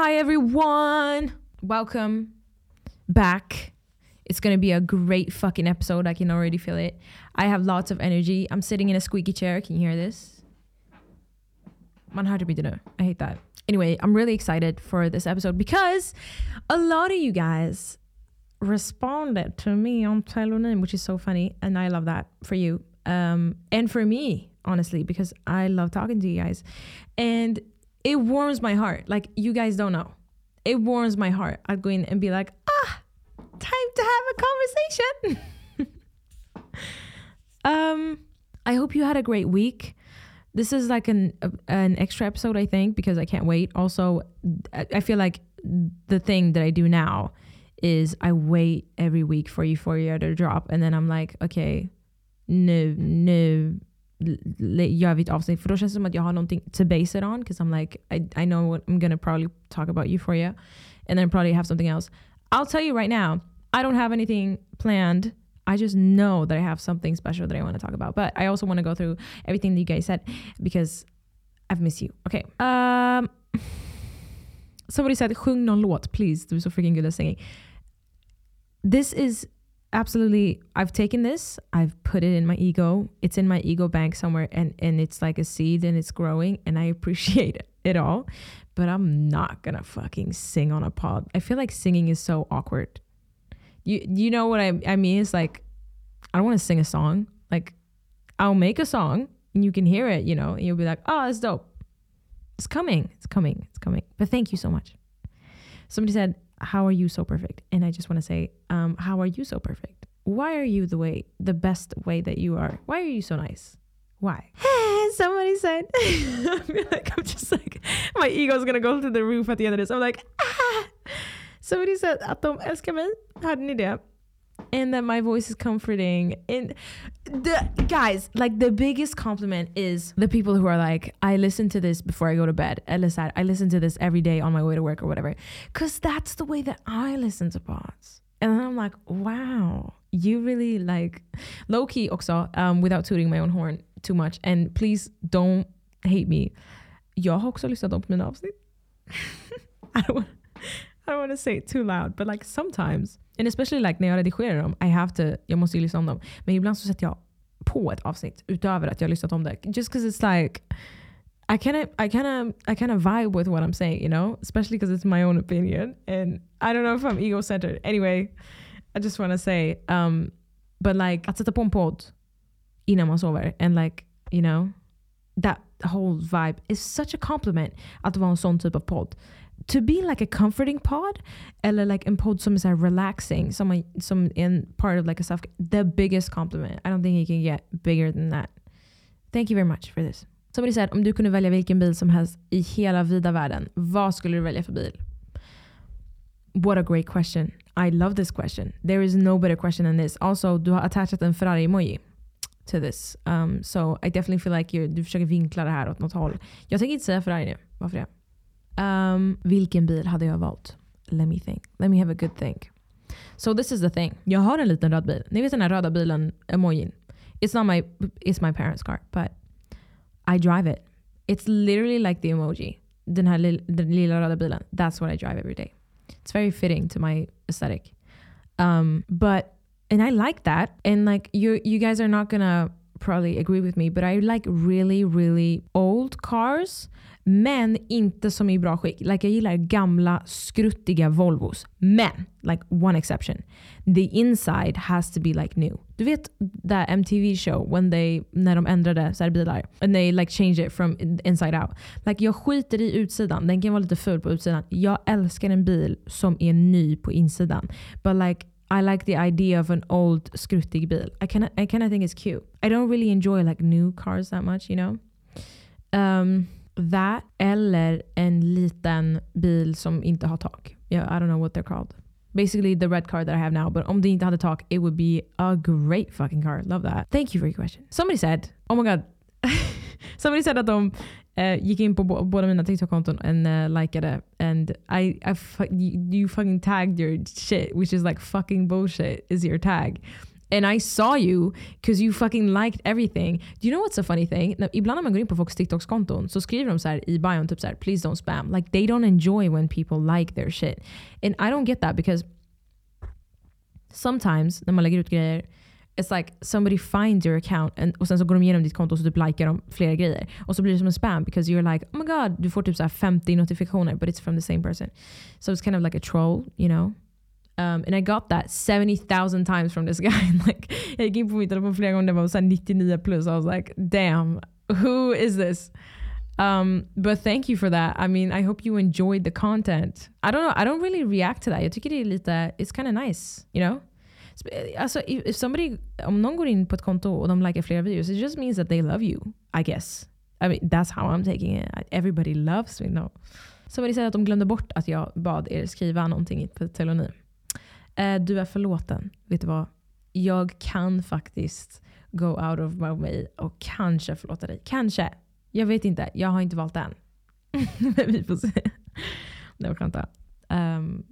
Hi everyone! Welcome back. It's gonna be a great fucking episode. I can already feel it. I have lots of energy. I'm sitting in a squeaky chair. Can you hear this? Man hörde mig nu. I hate that. Anyway, I'm really excited for this episode because a lot of you guys responded to me on Tellonym, which is so funny. And I love that for you. Um, and for me, honestly, because I love talking to you guys. And it warms my heart. Like, you guys don't know. It warms my heart. I'd go in and be like, ah, time to have a conversation. um, I hope you had a great week. This is like an an extra episode, I think, because I can't wait. Also, I I feel like the thing that I do now is I wait every week for Euphoria to drop, and then I'm like, okay, nu l- gör vi ett avsnitt. För då känns det som att jag har någonting to base it on, because I'm like, I, I know what I'm gonna probably talk about Euphoria, and then probably have something else. I'll tell you right now, I don't have anything planned. I just know that I have something special that I want to talk about. But I also want to go through everything that you guys said because I've missed you. Okay. Um, somebody said, sjung någon låt, please. Du är så freaking good at singing. This is absolutely, I've taken this, I've put it in my ego. It's in my ego bank somewhere and, and it's like a seed and it's growing and I appreciate it all. But I'm not gonna fucking sing on a pod. I feel like singing is so awkward you you know what I I mean? It's like I don't want to sing a song. Like I'll make a song and you can hear it, you know, and you'll be like, oh, it's dope. It's coming. It's coming. It's coming. But thank you so much. Somebody said, How are you so perfect? And I just want to say, um, how are you so perfect? Why are you the way the best way that you are? Why are you so nice? Why? Somebody said, I feel like I'm just like, my ego's gonna go to the roof at the end of this. I'm like, ah. Somebody said att de älskar mig. Hörde ni det? And that my voice is comforting. And the guys, like the biggest compliment is the people who are like, I listen to this before I go to bed. Eller så I listen to this every day on my way to work or whatever. Cause that's the way that I listen to pods. And then I'm like, wow, you really like low key också, um, without tooting my own horn too much. And please don't hate me. Jag har också lyssnat på mina. I don't want I don't want to say it too loud, but like sometimes, and especially like när jag redigerar dem, I have to, jag måste ju lyssna om dem. Men ibland så sätter jag på ett avsnitt utöver att jag lyssnat om det. Just because it's like, I kind of, I kind of, I kind of vibe with what I'm saying, you know, especially because it's my own opinion, and I don't know if I'm ego-centered. Anyway, I just want to say, um, but like att sätta på en podd innan man sover, and like, you know, that whole vibe is such a compliment att vara en sån typ av podd to be like a comforting pod eller like en podd som är så relaxing som, som en part of like a self the biggest compliment. I don't think you can get bigger than that. Thank you very much for this. Somebody said om du kunde välja vilken bil som helst i hela vida världen vad skulle du välja för bil? What a great question. I love this question. There is no better question than this. Also du har attachat en Ferrari emoji to this. Um, so I definitely feel like du försöker vinkla det här åt något håll. Jag tänker inte säga Ferrari nu. Varför det? Um, vilken bil hade jag valt? Let me think. Let me have a good think. So this is the thing. Jag har en liten röd bil. Ni vet den här röda bilen, emojin. It's not my, it's my parents car, but I drive it. It's literally like the emoji. Den här li, den lilla röda bilen. That's what I drive every day. It's very fitting to my aesthetic. Um, but, and I like that. And like you, you guys are not gonna probably agree with me, but I like really, really old cars. Men inte som i bra skick. Like jag gillar gamla skruttiga Volvos. Men, like one exception. The inside has to be like new. Du vet that MTV show when they, när de ändrade så här bilar. And they like changed it from inside out. Like jag skiter i utsidan. Den kan vara lite ful på utsidan. Jag älskar en bil som är ny på insidan. But like I like the idea of an old skruttig bil. I kind I kind of think it's cute. I don't really enjoy like new cars that much, you know. Um, that eller en liten bil som inte har tak. Yeah, I don't know what they're called. Basically the red car that I have now, but om det inte hade tak, it would be a great fucking car. Love that. Thank you for your question. Somebody said, oh my god. Somebody said att de uh, gick in på båda mina TikTok-konton and uh, likade and I, I you, you fucking tagged your shit which is like fucking bullshit is your tag. And I saw you because you fucking liked everything. Do you know what's a funny thing? Ibland när man går in på folks TikToks-konton så skriver de så här i bion typ så här, please don't spam. Like they don't enjoy when people like their shit. And I don't get that because sometimes när man lägger ut grejer It's like somebody finds your account and, och sen så går de igenom ditt konto och så typ likar de flera grejer. Och så blir det som en spam because you're like oh my god, du får typ så 50 notifikationer but it's from the same person. So it's kind of like a troll, you know. Um, and I got that 70,000 times from this guy. like, jag gick in på mitt telefon flera gånger det var 99 plus. I was like damn, who is this? Um, but thank you for that. I mean, I hope you enjoyed the content. I don't know, I don't really react to that. Jag tycker det är lite, it's kind of nice, you know? Alltså, if, if somebody, om någon går in på ett konto och de likar flera videos, it just means that they love you, I guess. I mean, that's how I'm taking it. Everybody loves me. No. Somebody said att de glömde bort att jag bad er skriva någonting på telonym. Eh, du är förlåten. Vet du vad? Jag kan faktiskt go out of my way och kanske förlåta dig. Kanske. Jag vet inte. Jag har inte valt än. Men vi får se. Det var skönt. Um,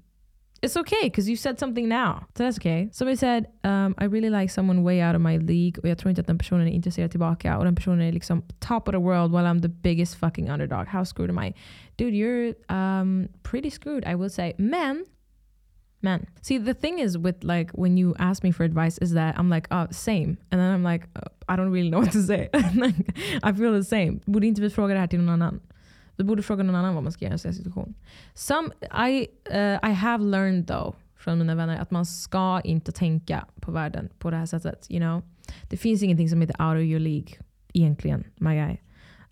It's okay because you said something now. So that's okay. Somebody said um, I really like someone way out of my league och jag tror inte att den personen är intresserad tillbaka och den personen är liksom top of the world while I'm the biggest fucking underdog. How screwed am I? Dude, you're um, pretty screwed I will say. Men men. See, the thing is with like when you ask me for advice is that I'm like, oh, same. And then I'm like, oh, I don't really know what to say. like, I feel the same. Borde inte vi fråga det här till någon annan? Du borde fråga någon annan vad man ska göra i en sån situation. Some, I, uh, I have learned though från mina vänner att man ska inte tänka på världen på det här sättet. You know? Det finns ingenting som heter out of your League egentligen, my guy.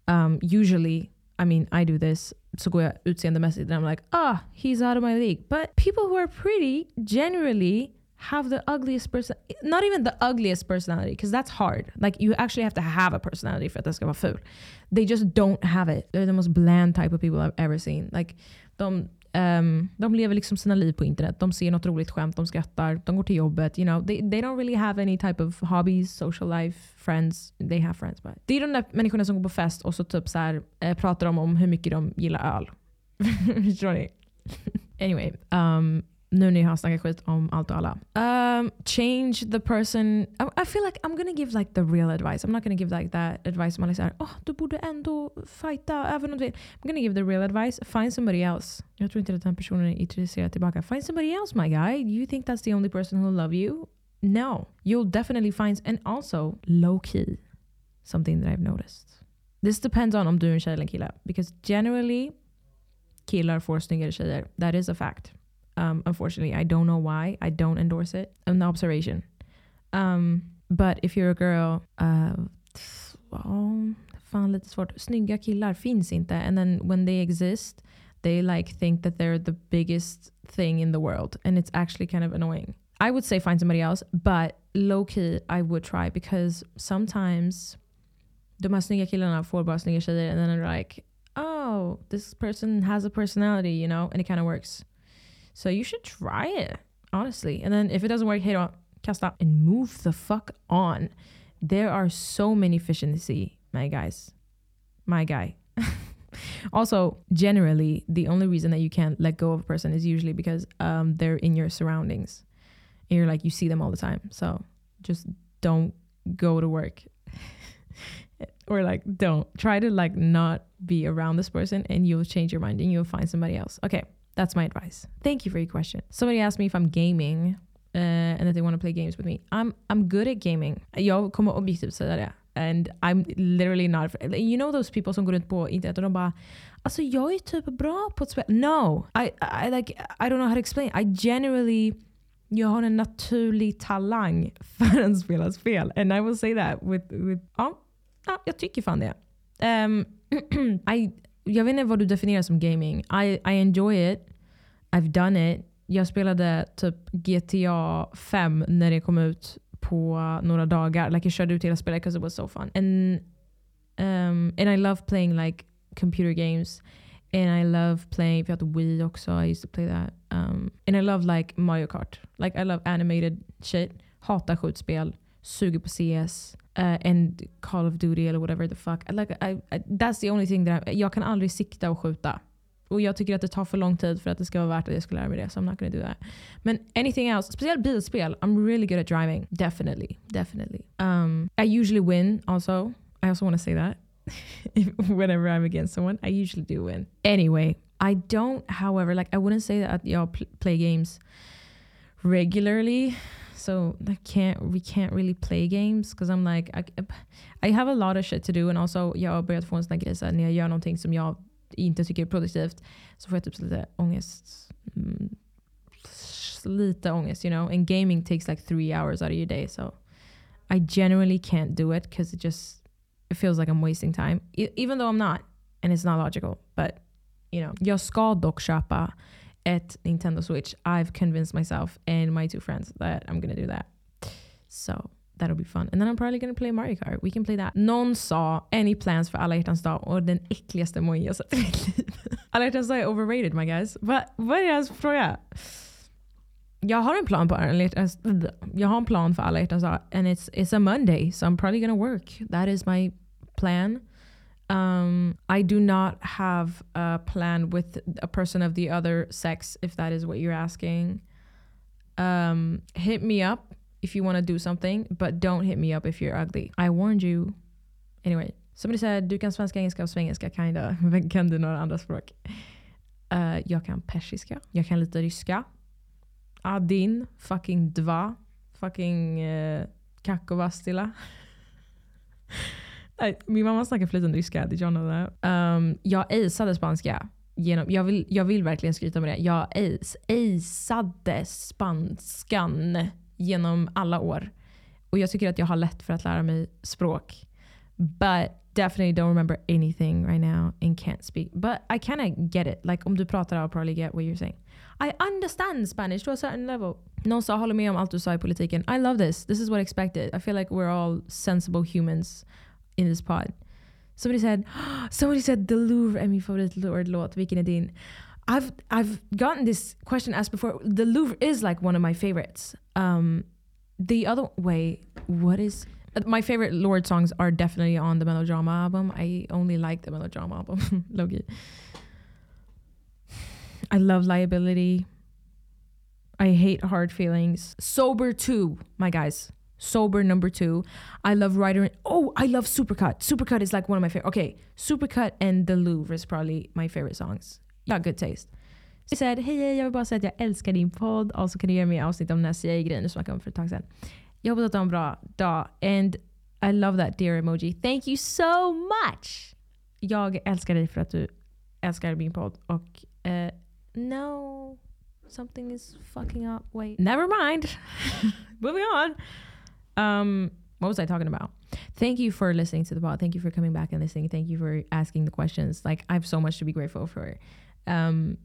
Um, usually, I mean I do this, så går jag utseendemässigt and I'm like, ah, he's out of my league. But people who are pretty generally have the ugliest person not even the ugliest personality because that's hard. Like you actually have to have a personality för det ska vara ful they just don't have it. They're the most bland type of people I've ever seen. Like de, um, de lever liksom sina liv på internet. De ser något roligt skämt de skrattar de går till jobbet you know. They, they don't really have any type of hobbies social life friends. They have friends but det är de där människorna som går på fest och så typ så här, eh, pratar de om hur mycket de gillar öl. Förstår ni? Anyway um, nu när jag har snackat skit om allt och alla. Um, change the person. I, I, feel like I'm gonna give like the real advice. I'm not gonna give like that advice oh, du borde ändå fighta även om du I'm gonna give the real advice. Find somebody else. Jag tror inte att den personen är intresserad tillbaka. Find somebody else my guy. You think that's the only person who'll love you? No. You'll definitely find, and also low key, something that I've noticed. This depends on om du är en tjej eller en kille. Because generally killar får snyggare tjejer. That is a fact. Um, unfortunately, I don't know why. I don't endorse it. An observation. Um, but if you're a girl, uh, svårt. Killar finns inte. And then when they exist, they like think that they're the biggest thing in the world. And it's actually kind of annoying. I would say find somebody else, but low key I would try because sometimes de här snygga killarna får bara snygga tjejer and then they're like, oh, this person has a personality, you know, and it kind of works. So you should try it, honestly. And then if it doesn't work, hey, don't cast stop and move the fuck on. There are so many fish in the sea, my guys. My guy. also, generally, the only reason that you can't let go of a person is usually because um, they're in your surroundings. And you're like, you see them all the time. So just don't go to work. or like don't try to like not be around this person and you'll change your mind and you'll find somebody else. Okay. That's my advice. Thank you for your question. Somebody asked me if I'm gaming uh, and that they want to play games with me. I'm I'm good at gaming. Jag kommer objektivt säga det. And I'm literally not... You know those people som går runt på internet och de bara Alltså jag är typ bra på att spela. No! I, I, like, I don't know how to explain. I generally... Jag har en naturlig talang för att spela spel. And I will say that with... with ja, ja, jag tycker fan det. Um, I, jag vet inte vad du definierar som gaming. I, I enjoy it. I've done it. Jag spelade typ GTA 5 när det kom ut på några dagar. Like jag körde ut hela spelet because it was so fun. And, um, and I love playing like computer games. And I love playing, vi hade Wii också, I used to play that. Um, and I love like Mario Kart. Like I love animated shit. Hatar skjutspel. Suger på CS. Eh, uh, and Call of Duty eller whatever the fuck. Like, I, I, that's the only thing that I, jag kan aldrig sikta och skjuta. och jag tycker att det tar för lång tid för att det ska vara värt att jag ska lära mig det. Så I'm not gonna do that. Men anything else, speciellt bilspel, I'm really good at driving. Definitely, definitely. Um, I usually win also. I also want to say that. Whenever I'm against someone, I usually do win. Anyway, I don't, however, like I wouldn't say that y'all pl- play games regularly. So I can't, we can't really play games because I'm like, I, I have a lot of shit to do and also jag har börjat få en sån här grej så när jag gör någonting som jag inte tycker är produktivt så får jag typ lite ångest. Mm, lite ångest, you know? And gaming takes like three hours out of your day. So I generally can't do it because it just, it feels like I'm wasting time. E even though I'm not. And it's not logical. But, you know. Jag ska dock köpa ett Nintendo Switch. I've convinced myself and my two friends that I'm gonna do that. So that'll be fun. And then I'm probably gonna play Mario Kart. We can play that. Någon sa any plans för alla hjärtans dag och den äckligaste emoji jag sett i mitt liv. alla hjärtans dag är overrated my guys. Vad är deras fråga? Jag har en plan på jag har en plan för alla hjärtans dag and it's, it's a Monday so I'm probably gonna work. That is my plan. Um, I do not have a plan with a person of the other sex, if that is what you're asking. Um, hit me up if you want to do something, but don't hit me up if you're ugly. I warned you. Anyway, somebody said du kan svenska, engelska och svengelska kinda. Men kan du några andra språk? Uh, jag kan persiska. Jag kan lite ryska. Adin, fucking dva, fucking uh, kakovastila. Min mamma snackar flytande ryska, did you know that? Um, jag aceade spanska. Genom, jag, vill, jag vill verkligen skryta med det. Jag aceade spanskan genom alla år. Och jag tycker att jag har lätt för att lära mig språk. But definitely don't remember anything right now and can't speak. But I kind get it. Like om du pratar I'll probably get what you're saying. I understand Spanish to a certain level. Någon sa håller med om allt du sa i politiken. I love this. This is what expected. I feel like we're all sensible humans in this pod. Somebody said, somebody said the Louvre är min favoritlåt. Vilken är din? I've I've gotten this question asked before. The Louvre is like one of my favorites. Um, the other way, what is my favorite Lorde songs are definitely on the Melodrama album. I only like the Melodrama album, Loki. I love liability. I hate hard feelings. Sober too, my guys. Sober number two. I love Rider. Oh, I love Supercut. Supercut is like one of my favorite. Okay, Supercut and The Louvre is probably my favorite songs. You got good taste. Så said, hej, hej, jag vill bara säga att jag älskar din podd. Och så kan du göra mer avsnitt om den här CIA-grejen du snackade om för ett tag sedan. Jag hoppas att du har en bra dag. And I love that dear emoji. Thank you so much! Jag älskar dig för att du älskar min podd. Och uh, no, something is fucking up. Wait, never mind. Moving on. Um, what was I talking about? Thank you for listening to the pod. Thank you for coming back and listening. Thank you for asking the questions. Like I have so much to be grateful for. Um,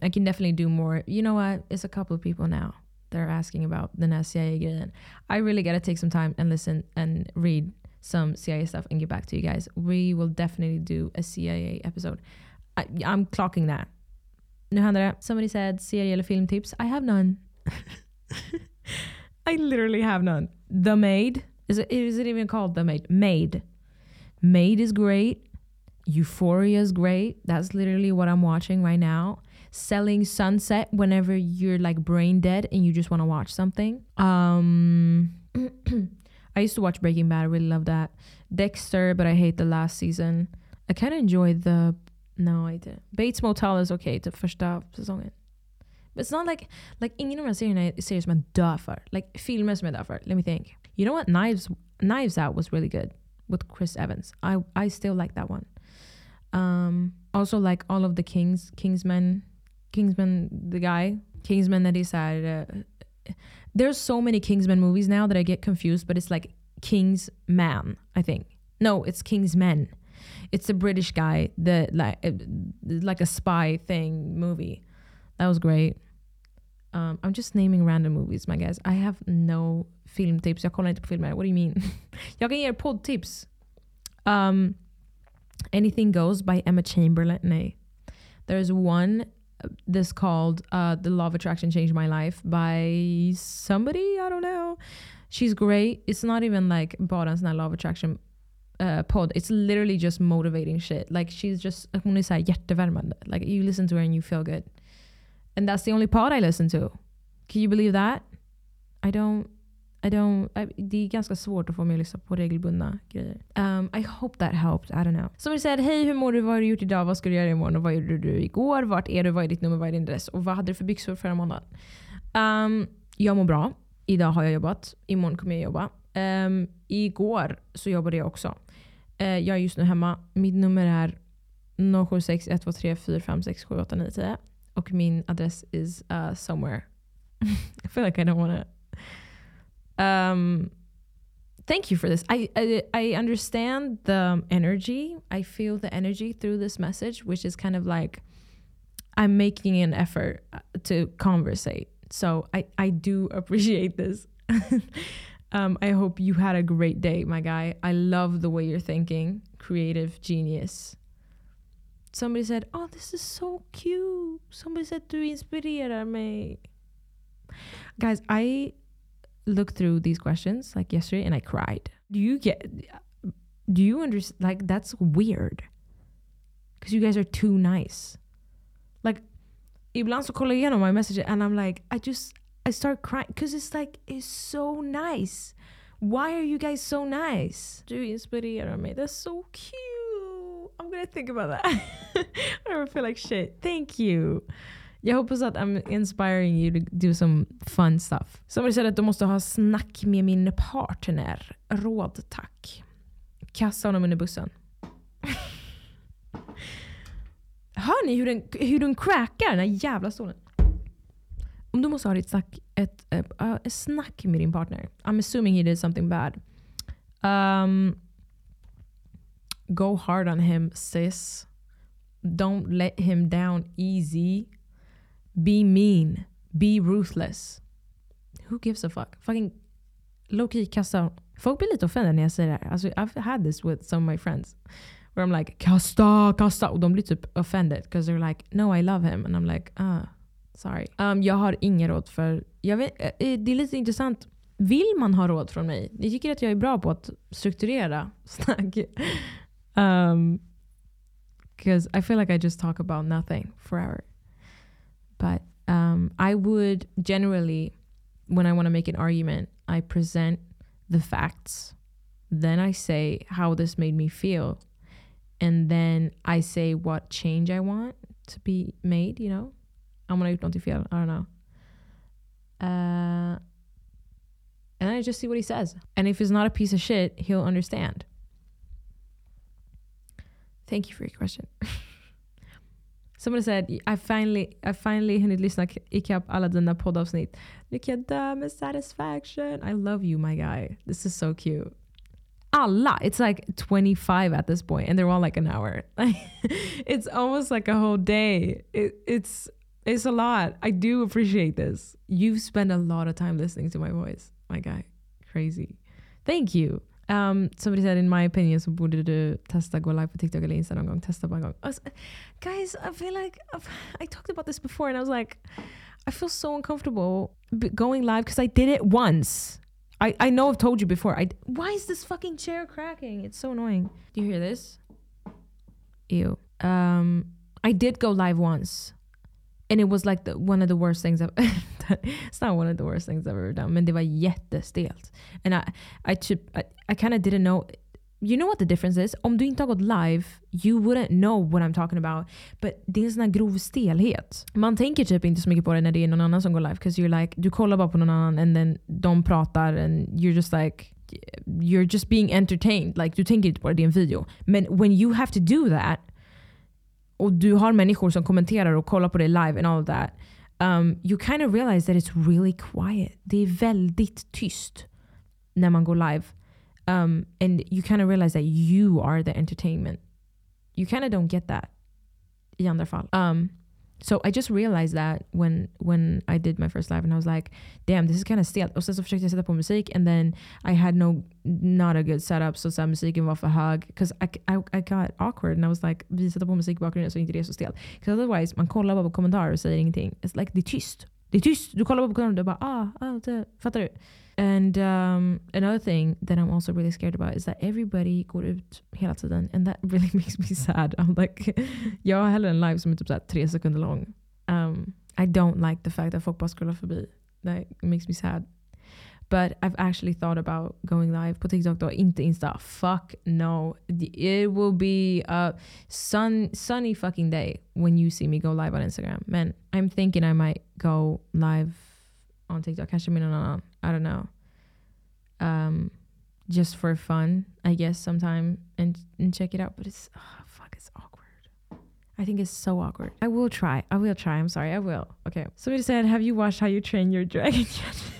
I can definitely do more. You know what? It's a couple of people now that are asking about the CIA again. I really gotta take some time and listen and read some CIA stuff and get back to you guys. We will definitely do a CIA episode. I, am clocking that. Nu det. Somebody said serie eller filmtips. I have none. I literally have none. The Maid. Is it, is it even called The Maid? Maid. Maid is great. Euphoria is great. That's literally what I'm watching right now. Selling Sunset whenever you're like brain dead and you just want to watch something. Um I used to watch Breaking Bad. I really love that. Dexter, but I hate the last season. I kind of enjoyed the no, I didn't. Bates Motel is okay to första säsongen. But it's not like like ingen av de serierna är serier som jag dör för. Like filmer som jag dör för. Let me think. You know what? Knives Knives Out was really good with Chris Evans. I I still like that one. Um, also like all of the Kings, Kingsman, Kingsman, the guy, Kingsman that decided. Uh, there's so many Kingsman movies now that I get confused, but it's like King's Man, I think. No, it's King's Men. It's a British guy, the like uh, like a spy thing movie. That was great. Um, I'm just naming random movies my guys. I have no filmtips. Jag kollar inte på filmer. What do you mean? jag kan ge er poddtips. Um, Anything Goes by Emma Chamberlain. Nej. There's one uh, this called uh, The Law of Attraction Changed My Life by somebody, I don't know. She's great. It's not even like bara en sån här Law of Attraction uh, pod. It's literally just motivating shit. Like she's just hon är så här hjärtevärmande. Like you listen to her and you feel good. And that's the only pod I listen to. Can you believe that? I don't I don't, I, det är ganska svårt att få mig att lyssna på regelbundna grejer. Um, I hope that helped. I don't know. Som du säger, hej hur mår du? Vad har du gjort idag? Vad ska du göra imorgon? Och vad gjorde du igår? Vart är du? Vad är ditt nummer? Vad är din adress? Och vad hade du för byxor förra måndagen? Um, jag mår bra. Idag har jag jobbat. Imorgon kommer jag jobba. Um, igår så jobbade jag också. Uh, jag är just nu hemma. Mitt nummer är 076 123 456 78910. Och min adress is uh, somewhere. I feel like I don't wanna um, thank you for this. I, I, I understand the energy. I feel the energy through this message, which is kind of like I'm making an effort uh, to conversate. So I I do appreciate this. um, I hope you had a great day, my guy. I love the way you're thinking. Creative genius. Somebody said, "Oh, this is so cute." Somebody said, "Du inspirerar mig." Guys, I looked through these questions like yesterday and I cried. Do you get do you understand like that's weird? Cuz you guys are too nice. Like ibland så kollar jag igenom my message and I'm like I just I start crying cuz it's like it's so nice. Why are you guys so nice? Du inspirerar mig. That's so cute. I'm gonna think about that. I don't feel like shit. Thank you. Jag hoppas att I'm inspiring you to do some fun stuff. Somebody said att du måste ha snack med min partner. Råd tack. Kasta honom under bussen. Hör ni hur den, hur den crackar den här jävla stolen? Om du måste ha ett snack, ett, ett, uh, ett snack med din partner. I'm assuming he did something bad. Um, go hard on him sis. Don't let him down easy. Be mean. Be ruthless. Who gives a fuck? Fucking low-key kasta. Folk blir lite offended när jag säger det här. Alltså, I've had this with some of my friends. Where I'm like kasta, kasta. Och de blir typ offended. Because they're like no I love him. And I'm like ah, sorry. Um, jag har inga råd för... Jag vet, eh, eh, det är lite intressant. Vill man ha råd från mig? Ni tycker att jag är bra på att strukturera snack. Um, Because I feel like I just talk about nothing forever. But um, I would generally, when I want to make an argument, I present the facts. Then I say how this made me feel. And then I say what change I want to be made, you know? I'm gonna not feel, I don't know. Uh, and I just see what he says. And if he's not a piece of shit, he'll understand. Thank you for your question. Somebody said I finally, I finally hunnit lyssna ikapp alla dina poddavsnitt. Lycka dö med satisfaction. I love you my guy. This is so cute. Alla, it's like 25 at this point and they're all like an hour. it's almost like a whole day. It, it's it's a lot. I do appreciate this. You've spent a lot of time listening to my voice, my guy. Crazy. Thank you. Um, somebody said in my opinion så borde du testa gå live på TikTok eller Insta någon gång. Testa bara en gång. Alltså, guys, I feel like I've, I talked about this before and I was like I feel so uncomfortable going live because I did it once. I, I know I've told you before. I, why is this fucking chair cracking? It's so annoying. Do you hear this? Ew. Um, I did go live once and it was like the, one of the worst things I've it's not one of the worst things I've ever done men det var jättestelt and I, I, typ, I, I kind of didn't know you know what the difference is? Om du inte har gått live, you wouldn't know what I'm talking about. But det är en sån här grov stelhet. Man tänker typ inte så mycket på det när det är någon annan som går live. Cause you're like, du kollar bara på någon annan and then de pratar and you're just like you're just being entertained. Like, du tänker inte på det, det är en video. Men when you have to do that och du har människor som kommenterar och kollar på dig live and all of that. Um, you kind of realize that it's really quiet. Det är väldigt tyst när man går live. Um, and you kind of realize that you are the entertainment. You kind of don't get that i andra fall. Um, so I just realized that when when I did my first live and I was like, damn this is kind of stelt. Och sen så försökte jag sätta på musik and then I had no, not a good setup. Så, så musiken var för hög. Because I, I, I got awkward and I was like, vi sätter på musik i bakgrunden så inte det är så stelt. Because otherwise, man kollar bara på kommentarer och säger ingenting. It's like, det är tyst. Det är tyst. Du kollar på kameran och du bara ah, ah det, fattar du? And um, another thing that I'm also really scared about is that everybody går ut hela tiden and that really makes me sad. I'm like, jag har hellre en live som är typ så tre sekunder lång. Um, I don't like the fact that folk bara scrollar förbi. That makes me sad. But I've actually thought about going live på TikTok då, inte Insta. Fuck no. It will be a sun, sunny fucking day when you see me go live on Instagram. Men I'm thinking I might go live on TikTok. Kanske med någon annan. I don't know. Um, just for fun, I guess, sometime and, and check it out. But it's, oh, fuck, it's awkward. I think it's so awkward. I will try. I will try. I'm sorry. I will. Okay. Somebody said, Have you watched How You Train Your Dragon yet?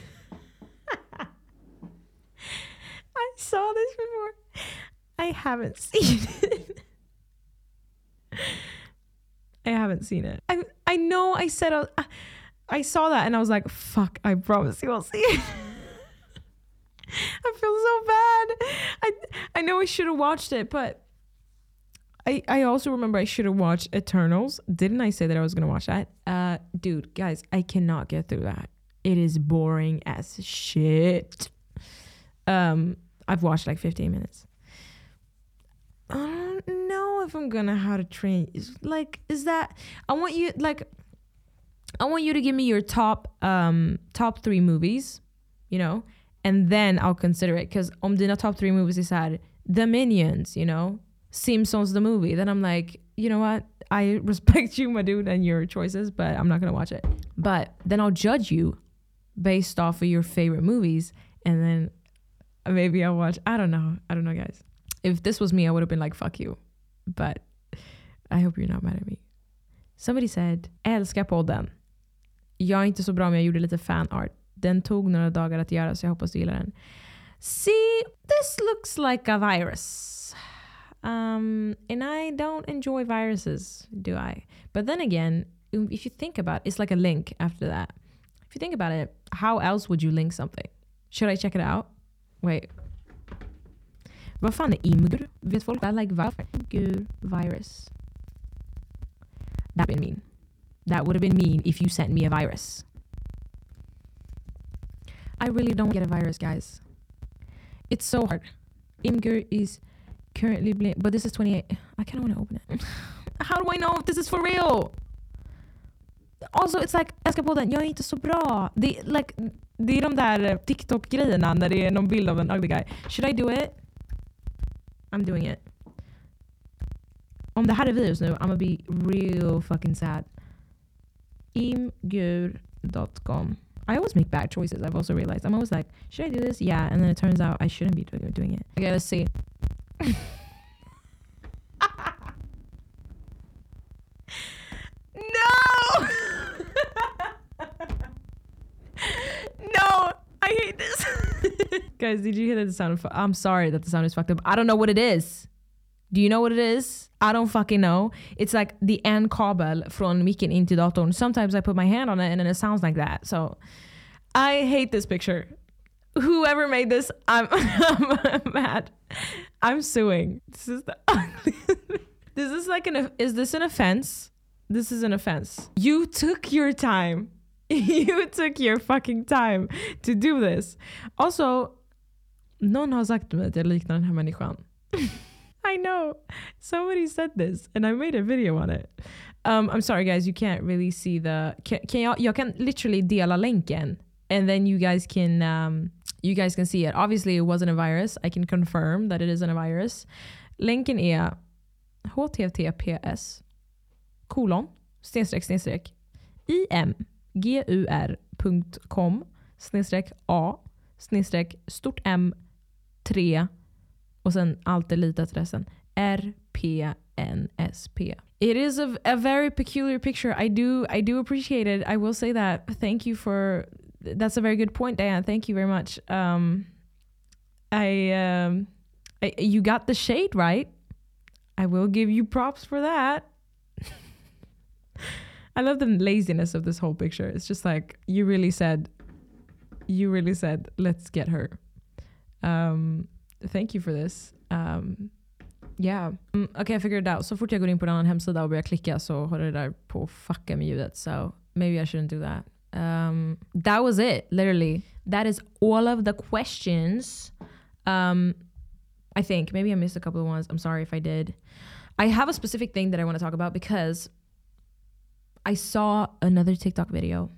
saw this before. I haven't seen it. I haven't seen it. I I know I said I, uh, I saw that and I was like, fuck, I promise you I'll see it. I feel so bad. I I know I should have watched it, but I, I also remember I should have watched Eternals. Didn't I say that I was gonna watch that? Uh dude, guys, I cannot get through that. It is boring as shit. Um I've watched like 15 minutes. I don't know if I'm gonna how to train. Like, is that I want you like I want you to give me your top um top three movies, you know, and then I'll consider it. Cause om dina top three movies is had The Minions, you know, Simpsons the movie, then I'm like, you know what? I respect you, my dude, and your choices, but I'm not gonna watch it. But then I'll judge you based off of your favorite movies, and then maybe I'll watch. I don't know. I don't know, guys. If this was me, I would have been like, fuck you. But I hope you're not mad at me. Somebody said, älskar podden. Jag är inte så bra men jag gjorde lite fanart. Den tog några dagar att göra så jag hoppas du gillar den. See, this looks like a virus. Um, and I don't enjoy viruses, do I? But then again, if you think about it, it's like a link after that. If you think about it, how else would you link something? Should I check it out? Wait. Vad fan är imgur? Vet folk vad like? Imgur virus. That would been mean. That would have been mean if you sent me a virus. I really don't get a virus, guys. It's so hard. Imgur is currently but this is 28. I kind of want to open it. How do I know if this is for real? Also, it's like, den, jag är inte så bra. Det, like, det är de där eh, TikTok-grejerna när det är någon bild av en ugly guy. Should I do it? I'm doing it. Om det här är virus nu, I'm gonna be real fucking sad. Imgur.com I always make bad choices. I've also realized. I'm always like, should I do this? Yeah, and then it turns out I shouldn't be doing it. Okay, let's see. Guys, did you hear that the sound? I'm sorry that the sound is fucked up. I don't know what it is. Do you know what it is? I don't fucking know. It's like the en kabel från micken in till datorn. Sometimes I put my hand on it and then it sounds like that. So I hate this picture. Whoever made this, I'm, I'm mad. I'm suing. This is the This is like an is this an offense? This is an offense. You took your time. you took your fucking time to do this. Also, Någon har sagt till mig att jag liknar den här människan. I know. Somebody said this and I made a video on it. Um, I'm sorry guys, you can't really see the... Can, can jag, jag kan literally dela länken and then you guys can um, you guys can see it. Obviously it wasn't a virus. I can confirm that it isn't a virus. Länken är https kolon snedstreck snedstreck imgur.com snedstreck a stort M 3 och sen allt. RPNSP. It is a, a very peculiar picture. I do I do appreciate it. I will say that. Thank you for that's a very good point, Diane. Thank you very much. Um, I, um, I you got the shade right. I will give you props for that. I love the laziness of this whole picture. It's just like you really said, you really said, let's get her. Um, thank you for this. Um, yeah. Mm, okay, I figured it out. Så fort jag går in på en annan hemsida och börjar klicka så håller det där på att fucka med ljudet. So maybe I shouldn't do that. Um, that was it, literally. That is all of the questions. Um, I think maybe I missed a couple of ones. I'm sorry if I did. I have a specific thing that I want to talk about because I saw another TikTok video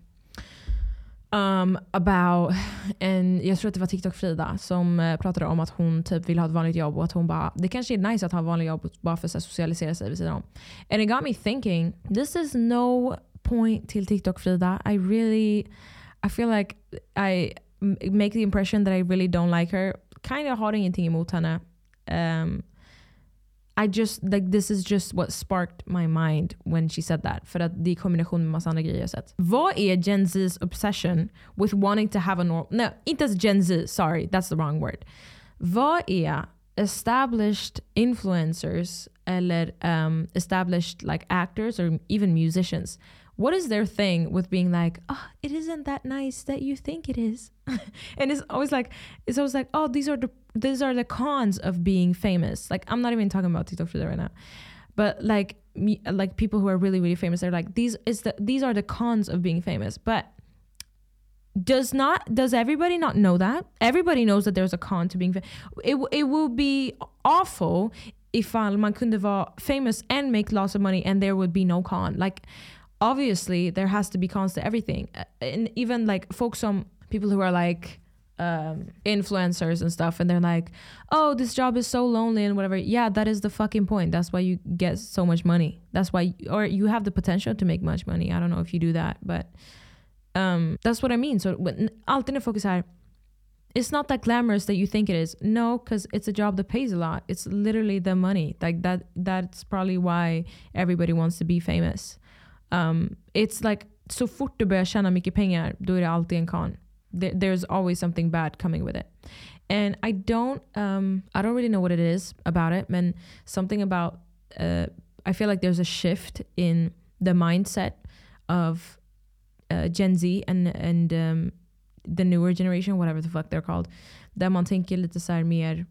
um, about en, jag tror att det var TikTok Frida som uh, pratade om att hon typ vill ha ett vanligt jobb och att hon bara, det kanske är nice att ha ett vanligt jobb bara för att socialisera sig vid sidan om. And it got me thinking, this is no point till TikTok Frida. I really, I feel like I make the impression that I really don't like her. Kind of har ingenting emot henne. Um, i just, like this is just what sparked my mind when she said that. För att det är i kombination med massa andra grejer jag sett. Vad är Gen Z's obsession with wanting to have a normal... No, inte ens Gen Z, sorry, that's the wrong word. Vad är established influencers eller um, established like actors or even musicians what is their thing with being like, oh, it isn't that nice that you think it is? and it's always like, it's always like, oh, these are the these are the cons of being famous. Like I'm not even talking about TikTok right now, but like me, like people who are really really famous, they're like these is the these are the cons of being famous. But does not does everybody not know that? Everybody knows that there's a con to being famous. It it will be awful if uh, man kunde vara famous and make lots of money and there would be no con. Like obviously there has to be cons to everything. Uh, and even like folks some people who are like um, influencers and stuff and they're like oh this job is so lonely and whatever. Yeah that is the fucking point. That's why you get so much money. That's why or you have the potential to make much money. I don't know if you do that but um, that's what i mean. So när focus här it's not that glamorous that you think it is. No because it's a job that pays a lot. It's literally the money. Like that that's probably why everybody wants to be famous Um, it's like så fort du börjar tjäna mycket pengar, då är det alltid en con. There, there's always something bad coming with it. And I don't, um, I don't really know what it is about it, but something about, uh, I feel like there's a shift in the mindset of uh, Gen Z and, and um, the newer generation, whatever the fuck they're called. Där man tänker lite så mer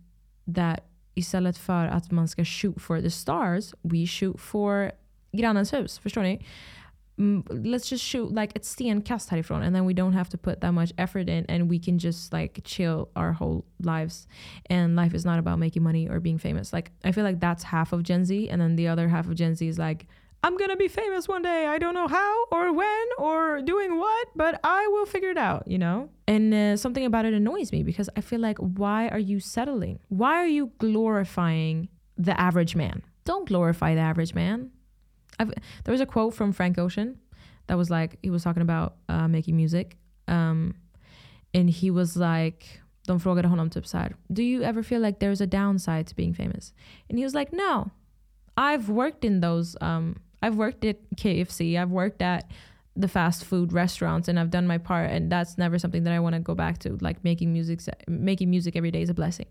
that istället för att man ska shoot for the stars, we shoot for grannens hus. Förstår ni? Mm, let's just shoot like ett stenkast härifrån and then we don't have to put that much effort in and we can just like chill our whole lives. And life is not about making money or being famous. Like i feel like that's half of gen z and then the other half of gen z is like i'm gonna be famous one day. I don't know how or when or doing what but i will figure it out you know? And uh, something about it annoys me because i feel like why are you settling? Why are you glorifying the average man? Don't glorify the average man I've, there was a quote from Frank Ocean that was like he was talking about uh, making music, um, and he was like, de frågade honom typ så do you ever feel like there's a downside to being famous? And he was like, no, I've worked in those. Um, I've worked at KFC. I've worked at the fast food restaurants and I've done my part and that's never something that I want to go back to like making music making music every day is a blessing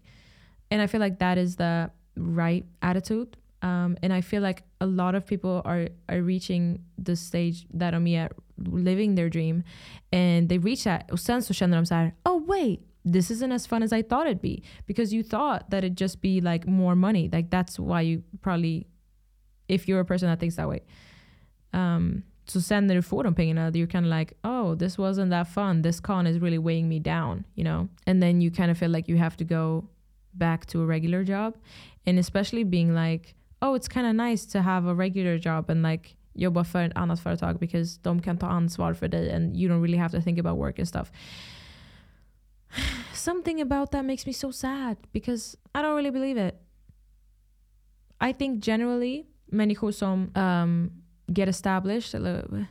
and I feel like that is the right attitude um, and I feel like a lot of people are are reaching the stage that I'm at, living their dream, and they reach that. Och sen så känner de så här, oh wait, this isn't as fun as I thought it'd be because you thought that it'd just be like more money. Like that's why you probably, if you're a person that thinks that way. Um, så sen när du får de pengarna, you're kind of like, oh, this wasn't that fun. This con is really weighing me down, you know? And then you kind of feel like you have to go back to a regular job. And especially being like, oh it's kind of nice to have a regular job and like jobba för ett annat företag because de kan ta ansvar för dig and you don't really have to think about work and stuff. Something about that makes me so sad because I don't really believe it. I think generally människor som um, get established eller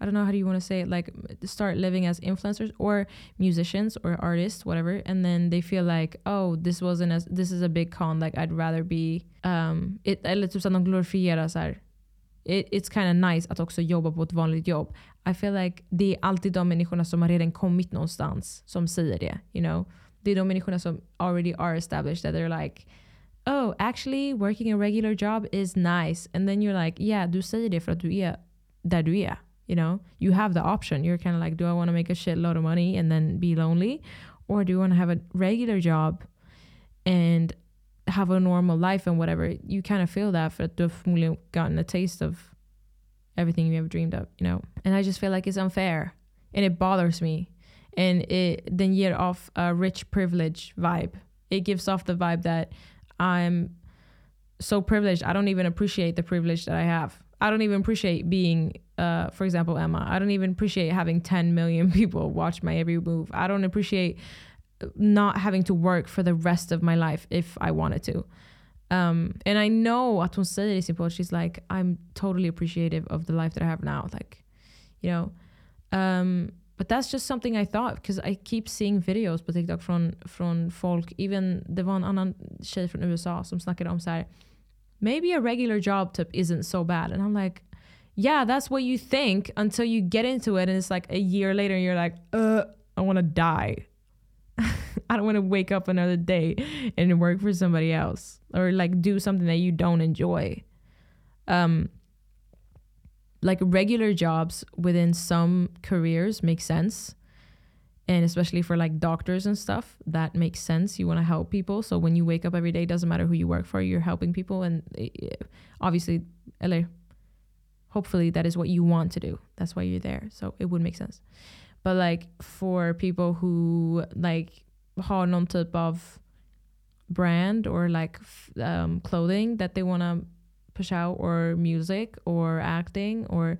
I don't know how do you want to say it, like start living as influencers or musicians or artists, whatever, and then they feel like, oh, this wasn't as this is a big con, like I'd rather be um, it, eller typ att de så här, it, it's kind of nice att också jobba på ett vanligt jobb. I feel like det är alltid de människorna som har redan kommit någonstans som säger det. You know? Det är de människorna som already are established that they're like oh actually working a regular job is nice. And then you're like yeah du säger det för att du är där du är. You know, you have the option. You're kind of like, do I want to make a shitload of money and then be lonely? Or do you want to have a regular job and have a normal life and whatever? You kind of feel that for the gotten a taste of everything you ever dreamed of, you know? And I just feel like it's unfair. and it bothers me and it then ger off a rich privilege vibe it gives off the vibe that i'm so privileged i don't even appreciate the privilege that i have i don't even appreciate being uh, for example emma i don't even appreciate having 10 million people watch my every move i don't appreciate not having to work for the rest of my life if i wanted to um, and I know att hon säger i she's like, I'm totally appreciative of the life that I have now. Like, you know. Um, but that's just something I thought because I keep seeing videos på TikTok från, från folk. Even, det var annan tjej från USA som snackade om så här, maybe a regular job tip isn't so bad. And I'm like, yeah, that's what you think until you get into it and it's like a year later and you're like, uh, I want to die. I don't want to wake up another day and work for somebody else or like do something that you don't enjoy. Um, like regular jobs within some careers make sense. And especially for like doctors and stuff, that makes sense. You want to help people. So when you wake up every day, doesn't matter who you work for, you're helping people. And eh, obviously, LA, hopefully that is what you want to do. That's why you're there. So it would make sense. But like for people who like har någon typ of brand or like um, clothing that they want to push out or music or acting or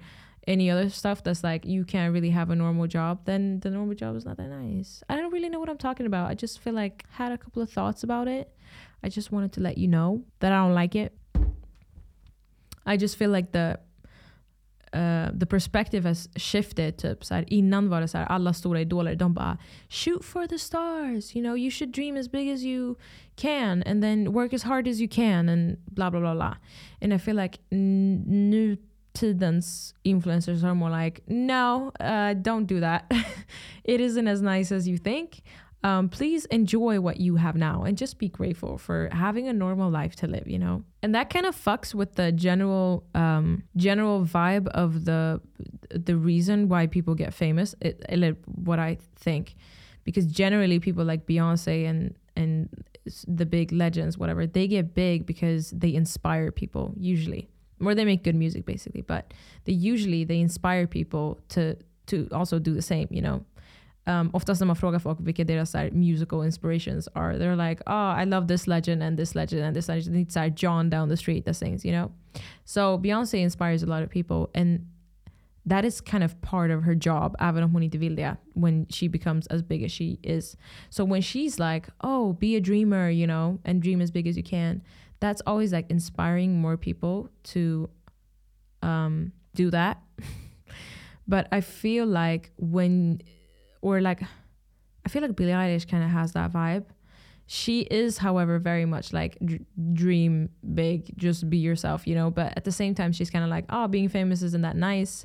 any other stuff that's like you can't really have a normal job then the normal job is not that nice i don't really know what i'm talking about i just feel like had a couple of thoughts about it i just wanted to let you know that i don't like it i just feel like the uh, the perspective has shifted. Typ, så innan var det så här, alla stora idoler de bara shoot for the stars, you know, you should dream as big as you can and then work as hard as you can and blah blah blah blah. And I feel like nutidens influencers are more like no, uh, don't do that. it isn't as nice as you think. Um, please enjoy what you have now and just be grateful for having a normal life to live you know? And that kind of fucks with the general um, general vibe of the the reason why people get famous it, it, what i think. Because generally people like beyonce and and the big legends whatever they get big because they inspire people usually or they make good music basically but they usually they inspire people to to also do the same you know um, oftast när man frågar folk vilka deras musical inspirations are, they're like, oh, I love this legend and this legend and this legend. It's like John down the street that sings, you know? So Beyonce inspires a lot of people and that is kind of part of her job, även om hon inte vill det, when she becomes as big as she is. So when she's like, oh, be a dreamer, you know, and dream as big as you can, that's always like inspiring more people to um, do that. but I feel like when or like I feel like Billie Eilish kind of has that vibe. She is, however, very much like d- dream big, just be yourself, you know. But at the same time, she's kind of like, oh, being famous isn't that nice.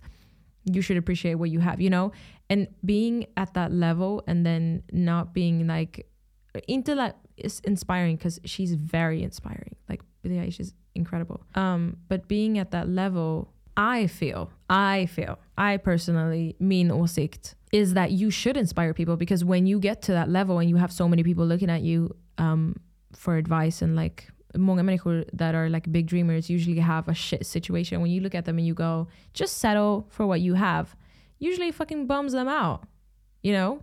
You should appreciate what you have, you know. And being at that level and then not being like into that is inspiring because she's very inspiring. Like Billie Eilish is incredible. Um, but being at that level, I feel, I feel, I personally, min åsikt is that you should inspire people because when you get to that level and you have so many people looking at you um, for advice and like många människor that are like big dreamers usually have a shit situation. When you look at them and you go, just settle for what you have, usually fucking bums them out, you know?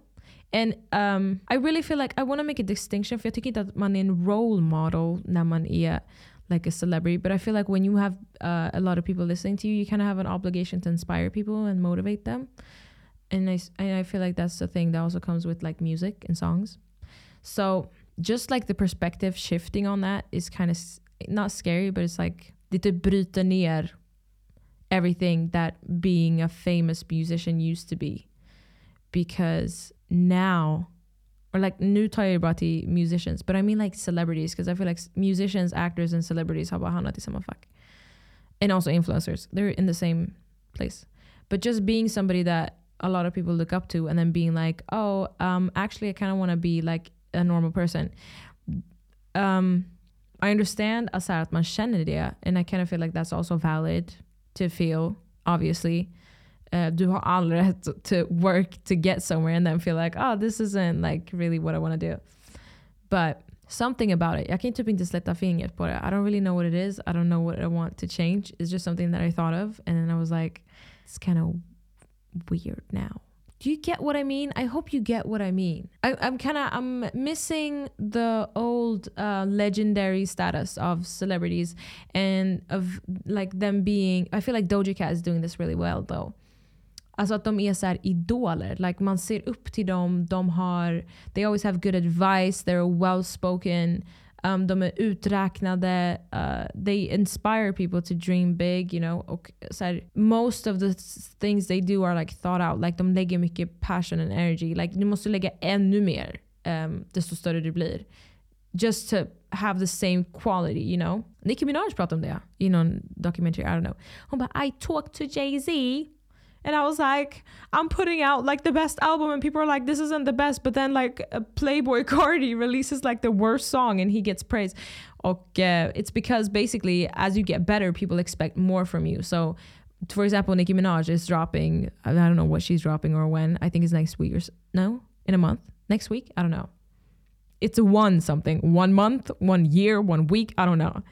And um, I really feel like I want to make a distinction för jag tycker inte att man är en role model när man är like a celebrity. But I feel like when you have uh, a lot of people listening to you, you kind of have an obligation to inspire people and motivate them and I, and I feel like that's the thing that also comes with like music and songs so just like the perspective shifting on that is kind of not scary but it's like lite bryter ner everything that being a famous musician used to be because now or like new jag musicians but I mean like celebrities because I feel like musicians actors and celebrities and also influencers they're in the same place. But just being somebody that a lot of people look up to and then being like oh um actually i kind of want to be like a normal person. Um i understand att man känner det and i kind of feel like that's also valid to feel obviously uh, du har all rätt to work to get somewhere and then feel like oh this isn't like really what i want to do but something about it jag kan typ inte släppa fingret på det i don't really know what it is i don't know what i want to change it's just something that i thought of and then i was like it's kind of weird now. Do you get what I mean? I hope you get what I mean. I, am kind of I'm missing the old uh, legendary status of celebrities and of like them being. I feel like Doja Cat is doing this really well though. Alltså att de är så idoler. Like man ser upp till dem. De har, they always have good advice. They're well spoken. Um, de är uträknade. Uh, they inspire people to dream big. You know? Och så här, most of the things they do are like thought out. Like de lägger mycket passion and energy. Like du måste lägga ännu mer um, desto större du blir. Just to have the same quality, you know? Nicki Minaj pratade om det i någon documentary, I don't know. Hon bara I talked to Jay-Z and I was like, I'm putting out like the best album, and people are like, this isn't the best. But then like Playboi Cardi releases like the worst song, and he gets praise. Okay, it's because basically as you get better, people expect more from you. So, for example, Nicki Minaj is dropping. I don't know what she's dropping or when. I think it's next week or no, in a month. Next week, I don't know. It's a one something, one month, one year, one week. I don't know.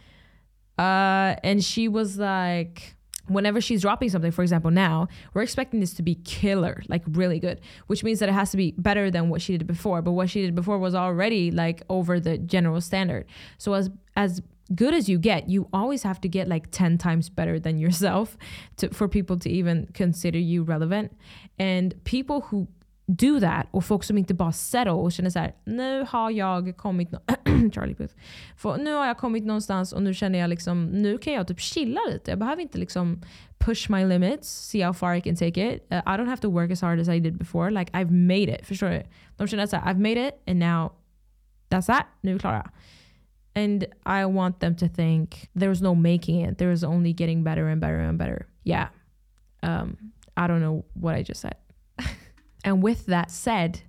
Uh, and she was like whenever she's dropping something, for example, now, we're expecting this to be killer, like really good, which means that it has to be better than what she did before. But what she did before was already like over the general standard. So as as good as you get, you always have to get like 10 times better than yourself to, for people to even consider you relevant. And people who do that och folk som inte bara settle och känner så här, nu har jag kommit Charlie Puth. För nu har jag kommit någonstans och nu känner jag liksom, nu kan jag typ chilla lite. Jag behöver inte liksom push my limits, see how far I can take it. Uh, I don't have to work as hard as I did before. Like I've made it. Förstår du? De känner så här, I've made it and now that's that. Nu är vi klara. And I want them to think there was no making it. There was only getting better and better and better. Yeah. Um, I don't know what I just said. And with that said,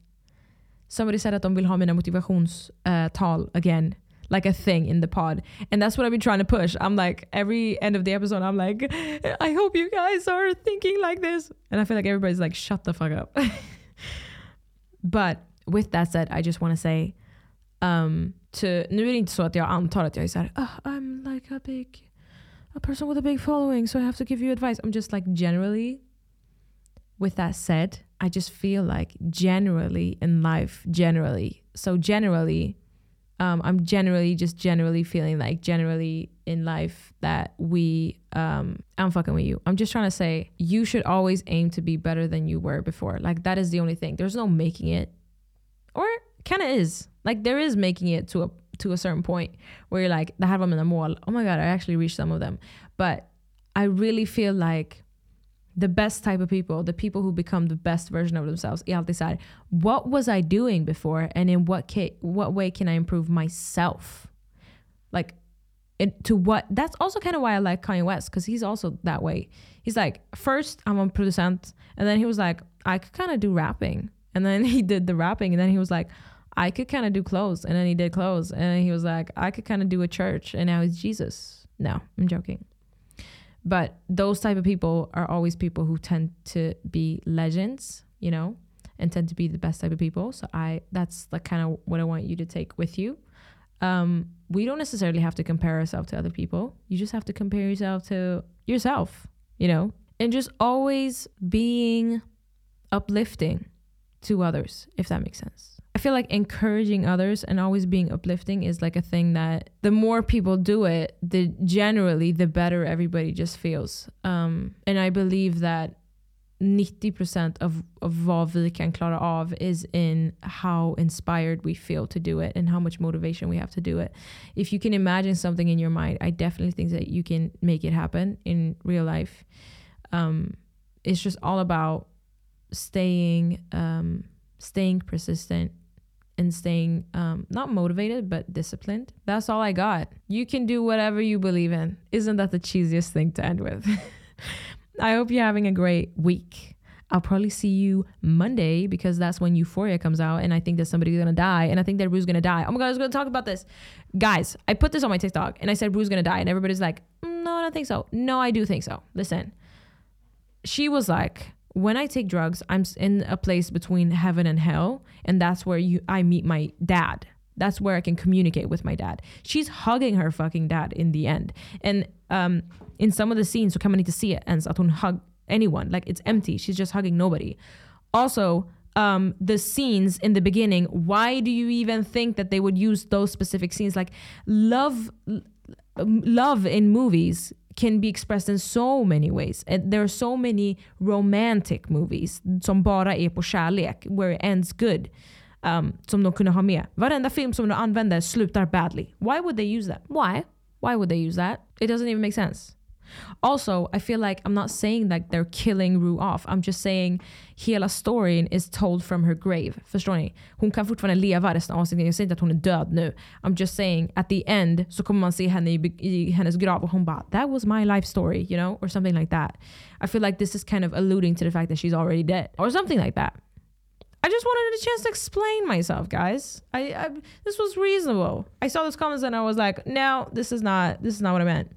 somebody said att de vill ha mina motivationstal uh, again like a thing in the pod. And that's what I've been trying to push. I'm like, every end of the episode, I'm like, I hope you guys are thinking like this. And I feel like everybody's like, shut the fuck up. but with that said, I just want to say, um, to, nu är det inte så att jag antar att jag är såhär, oh, I'm like a big, a person with a big following, so I have to give you advice. I'm just like generally, with that said, I just feel like generally in life, generally, so generally, um, I'm generally just generally feeling like generally in life that we, um, I'm fucking with you. I'm just trying to say you should always aim to be better than you were before. Like that is the only thing. There's no making it, or kind of is. Like there is making it to a to a certain point where you're like, the här in the mall. Oh my god, I actually reached some of them. But I really feel like the best type of people, the people who become the best version of themselves, är alltid what was I doing before and in what ca- what way can I improve myself? Like, it, to what? That's also kind of why I like Kanye West because he's also that way. He's like, first I'm a producent, and then he was like, I could kind of do rapping, and then he did the rapping, and then he was like, I could kind of do clothes, and then he did clothes, and he was like, I could kind of do a church, and now he's Jesus. No, I'm joking. But those type of people are always people who tend to be legends, you know, and tend to be the best type of people. So I that's like kind of what I want you to take with you. Um, we don't necessarily have to compare ourselves to other people. You just have to compare yourself to yourself, you know, and just always being uplifting to others, if that makes sense. I feel like encouraging others and always being uplifting is like a thing that the more people do it, the generally the better everybody just feels. Um, and I believe that 90% of, of vad vi kan klara av is in how inspired we feel to do it and how much motivation we have to do it. If you can imagine something in your mind, I definitely think that you can make it happen in real life. Um, it's just all about staying um, staying persistent and staying um, not motivated but disciplined. That's all I got. You can do whatever you believe in. Isn't that the cheesiest thing to end with? I hope you're having a great week. I'll probably see you Monday because that's when Euphoria comes out, and I think that somebody's gonna die, and I think that Rue's gonna die. Oh my god, I was gonna talk about this, guys. I put this on my TikTok, and I said Rue's gonna die, and everybody's like, mm, "No, I don't think so." No, I do think so. Listen, she was like, when I take drugs, I'm in a place between heaven and hell, and that's where you I meet my dad. That's where I can communicate with my dad. She's hugging her fucking dad in the end. And um, in some of the scenes så kan man inte se ens att hon hug anyone. Like it's empty. She's just hugging nobody. Also, um, the scenes in the beginning, why do you even think that they would use those specific scenes? Like love love in movies can be expressed in so many ways. And there are so many romantic movies som bara är på kärlek, where it ends good. Um, som de kunde ha med. Varenda film som de använder slutar badly. Why would they use that? Why? Why would they use that? It doesn't even make sense. Also, I feel like I'm not saying that they're killing Rue off. I'm just saying hela storyn is told from her grave. Förstår ni? Hon kan fortfarande leva resten av avsnittet. Jag säger inte att hon är död nu. I'm just saying at the end så kommer man se henne i, i hennes grav och hon bara that was my life story, you know? Or something like that. I feel like this is kind of alluding to the fact that she's already dead. Or something like that. I just wanted a chance to explain myself, guys. I, I this was reasonable. I saw those comments and I was like, no, this is not this is not what I meant.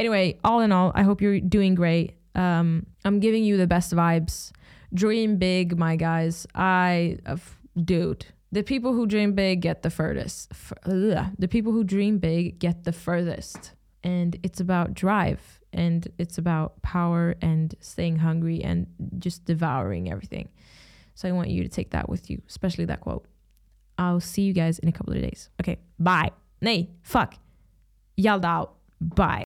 Anyway, all in all, I hope you're doing great. Um, I'm giving you the best vibes. Dream big, my guys. I, uh, dude, the people who dream big get the furthest. F- the people who dream big get the furthest. And it's about drive and it's about power and staying hungry and just devouring everything. So I want you to take that with you, especially that quote. I'll see you guys in a couple of days. Okay, bye. Nay, fuck. Yelled out. Bye.